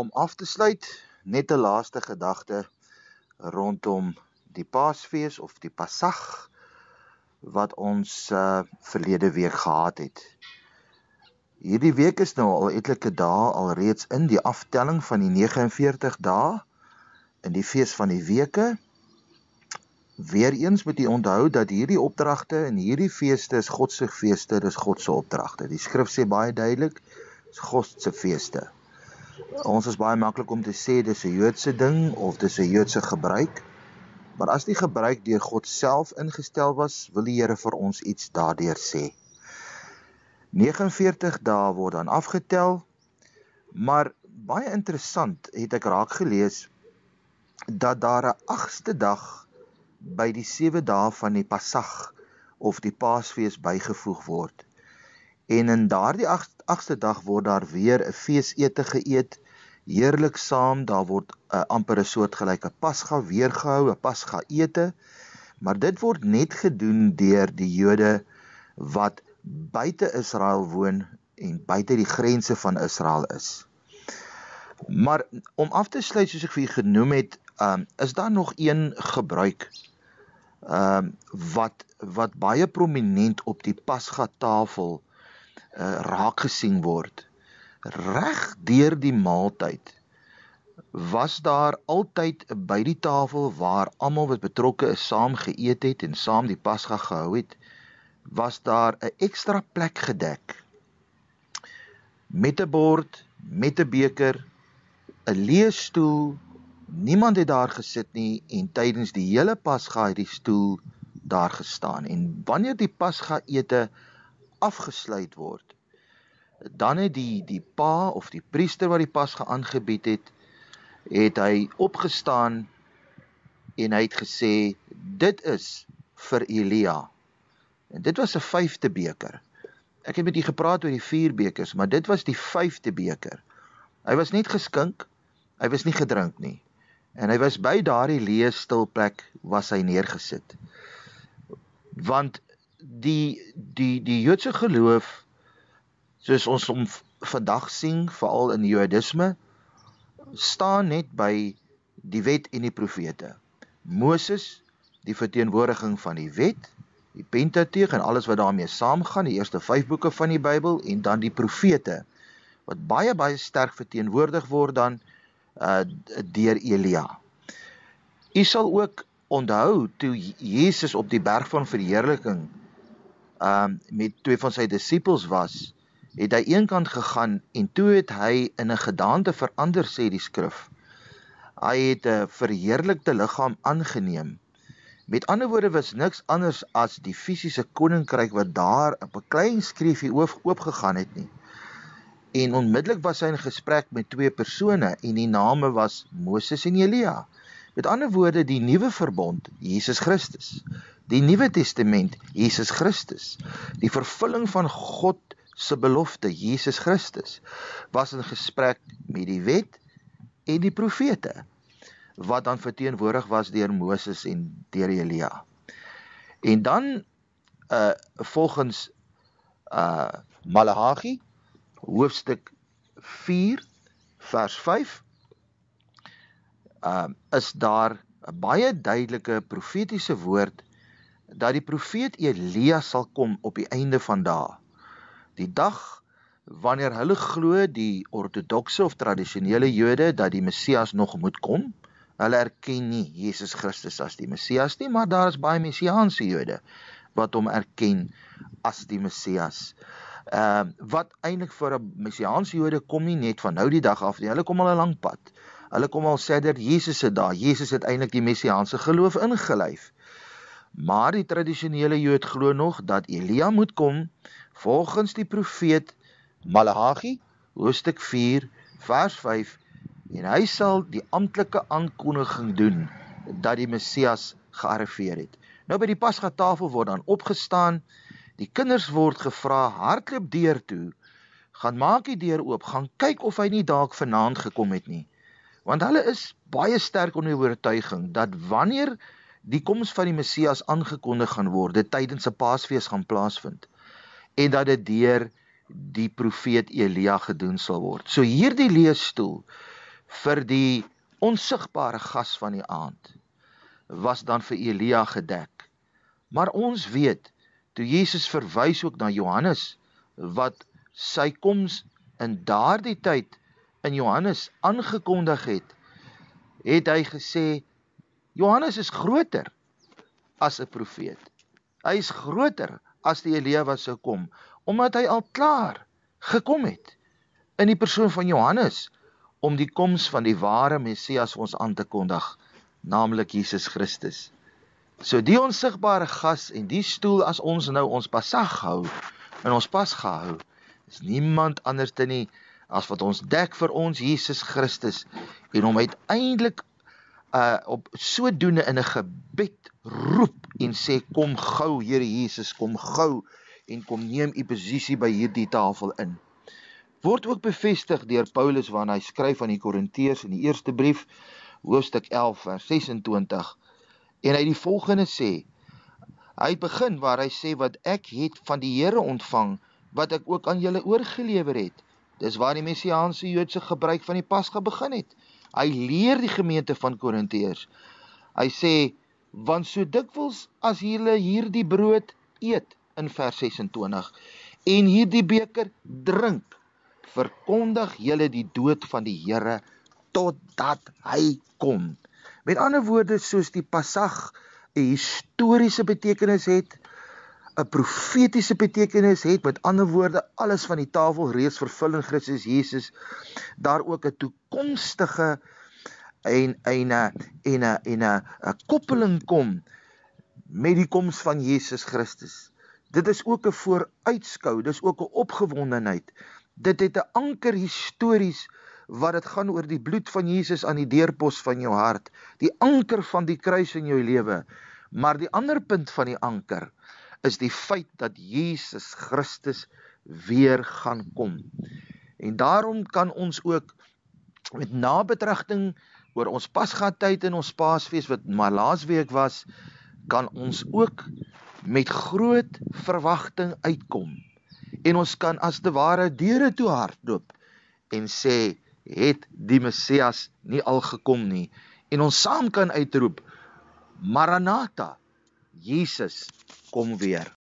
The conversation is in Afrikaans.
om af te sluit, net 'n laaste gedagte rondom die Paasfees of die Pasag wat ons uh verlede week gehad het. Hierdie week is nou al etlike dae alreeds in die aftelling van die 49 dae in die fees van die weke. Weereens moet jy onthou dat hierdie opdragte en hierdie feeste is God se feeste, dis God se opdragte. Die skrif sê baie duidelik, dis God se feeste. Ons is baie maklik om te sê dis 'n Joodse ding of dis 'n Joodse gebruik. Maar as die gebruik deur God self ingestel was, wil die Here vir ons iets daardeur sê. 49 dae word dan afgetel. Maar baie interessant het ek raak gelees dat daar 'n 8ste dag by die 7 dae van die Pasag of die Paasfees bygevoeg word. En in daardie 8ste dag word daar weer 'n feesete geëet, heerlik saam, daar word 'n uh, amper 'n soort gelyke Pasga weer gehou, 'n Pasga ete. Maar dit word net gedoen deur die Jode wat buite Israel woon en buite die grense van Israel is. Maar om af te sluit soos ek vir u genoem het, um, is daar nog een gebruik um wat wat baie prominent op die Pasga tafel uh, raak gesien word. Reg deur die maaltyd was daar altyd by die tafel waar almal wat betrokke is saam geëet het en saam die pasga gehou het, was daar 'n ekstra plek gedek met 'n bord, met 'n beker, 'n leë stoel. Niemand het daar gesit nie en tydens die hele pasga het die stoel daar gestaan. En wanneer die pasga ete afgesluit word, dan het die die pa of die priester wat die pas geaangebied het, het hy opgestaan en hy het gesê dit is vir Elia. En dit was 'n vyfde beker. Ek het met u gepraat oor die vier bekers, maar dit was die vyfde beker. Hy was net geskink, hy was nie gedrink nie. En hy was by daardie leë stil plek was hy neergesit. Want die die die Joodse geloof soos ons hom vandag sien veral in Jodisme staan net by die wet en die profete. Moses, die verteenwoordiging van die wet, die Pentateeg en alles wat daarmee saamgaan, die eerste 5 boeke van die Bybel en dan die profete wat baie baie sterk verteenwoordig word dan uh deur Elia. U sal ook onthou toe Jesus op die berg van verheerliking um met twee van sy disippels was, het hy eenkant gegaan en toe het hy in 'n gedaante verander sê die skrif. Hy het 'n verheerlikte liggaam aangeneem. Met ander woorde was niks anders as die fisiese koninkryk wat daar op 'n klein skreefie oop oop gegaan het nie. En onmiddellik was hy in gesprek met twee persone en die name was Moses en Elia. Met ander woorde die nuwe verbond, Jesus Christus die Nuwe Testament Jesus Christus, die vervulling van God se belofte Jesus Christus was in gesprek met die wet en die profete wat dan verteenwoordig was deur Moses en deur Elia. En dan uh volgens uh Maleagi hoofstuk 4 vers 5 uh is daar 'n baie duidelike profetiese woord dat die profeet Elia sal kom op die einde van dae. Die dag wanneer hulle glo die ortodokse of tradisionele Jode dat die Messias nog moet kom. Hulle erken nie Jesus Christus as die Messias nie, maar daar is baie messiaanse Jode wat hom erken as die Messias. Ehm uh, wat eintlik vir 'n messiaanse Jode kom nie net van nou die dag af nie. Hulle kom al 'n lang pad. Hulle kom al sedert Jesus se dae. Jesus het eintlik die messiaanse geloof ingelyf. Maar die tradisionele Jood glo nog dat Elia moet kom volgens die profeet Maleagi hoofstuk 4 vers 5 en hy sal die amptelike aankondiging doen dat die Messias gearriveer het. Nou by die Pasga tafel word dan opgestaan. Die kinders word gevra hardloop deur toe. Gaan maak die deur oop, gaan kyk of hy nie dalk vanaand gekom het nie. Want hulle is baie sterk onder die oortuiging dat wanneer die koms van die Messias aangekondig gaan word, dit tydens 'n Paasfees gaan plaasvind en dat dit deur die profeet Elia gedoen sal word. So hierdie leesstoel vir die onsigbare gas van die aand was dan vir Elia gedek. Maar ons weet toe Jesus verwys ook na Johannes wat sy koms in daardie tyd in Johannes aangekondig het, het hy gesê Johannes is groter as 'n profeet. Hy is groter as die Elia wat sou kom omdat hy al klaar gekom het in die persoon van Johannes om die koms van die ware Messias vir ons aan te kondig, naamlik Jesus Christus. So die onsigbare gas en die stoel as ons nou ons pasag hou en ons pas gehou, is niemand anders te nie as wat ons dek vir ons Jesus Christus en hom uiteindelik uh op sodoende in 'n gebed roep en sê kom gou Here Jesus kom gou en kom neem u posisie by hierdie tafel in. Word ook bevestig deur Paulus wanneer hy skryf aan die Korinteërs in die eerste brief hoofstuk 11 vers 26 en hy die volgende sê hy begin waar hy sê wat ek het van die Here ontvang wat ek ook aan julle oorgelewer het dis waar die messiaanse Joodse gebruik van die Pasga begin het hy leer die gemeente van Korinteërs hy sê want so dikwels as julle hierdie brood eet in vers 26 en hierdie beker drink verkondig julle die dood van die Here totdat hy kom. Met ander woorde soos die Passag 'n historiese betekenis het, 'n profetiese betekenis het, met ander woorde alles van die tafel reeds vervul in Christus Jesus, daar ook 'n toekomstige en en 'n en 'n en 'n 'n koppeling kom met die koms van Jesus Christus. Dit is ook 'n vooruitskou, dis ook 'n opgewondenheid dit het 'n anker histories wat dit gaan oor die bloed van Jesus aan die deurpos van jou hart, die anker van die kruis in jou lewe. Maar die ander punt van die anker is die feit dat Jesus Christus weer gaan kom. En daarom kan ons ook met nabetragting oor ons Pasga tyd en ons Paasfees wat maar laasweek was, kan ons ook met groot verwagting uitkom. En ons kan as te ware deure toe hardloop en sê het die Messias nie al gekom nie? En ons saam kan uitroep Maranatha Jesus kom weer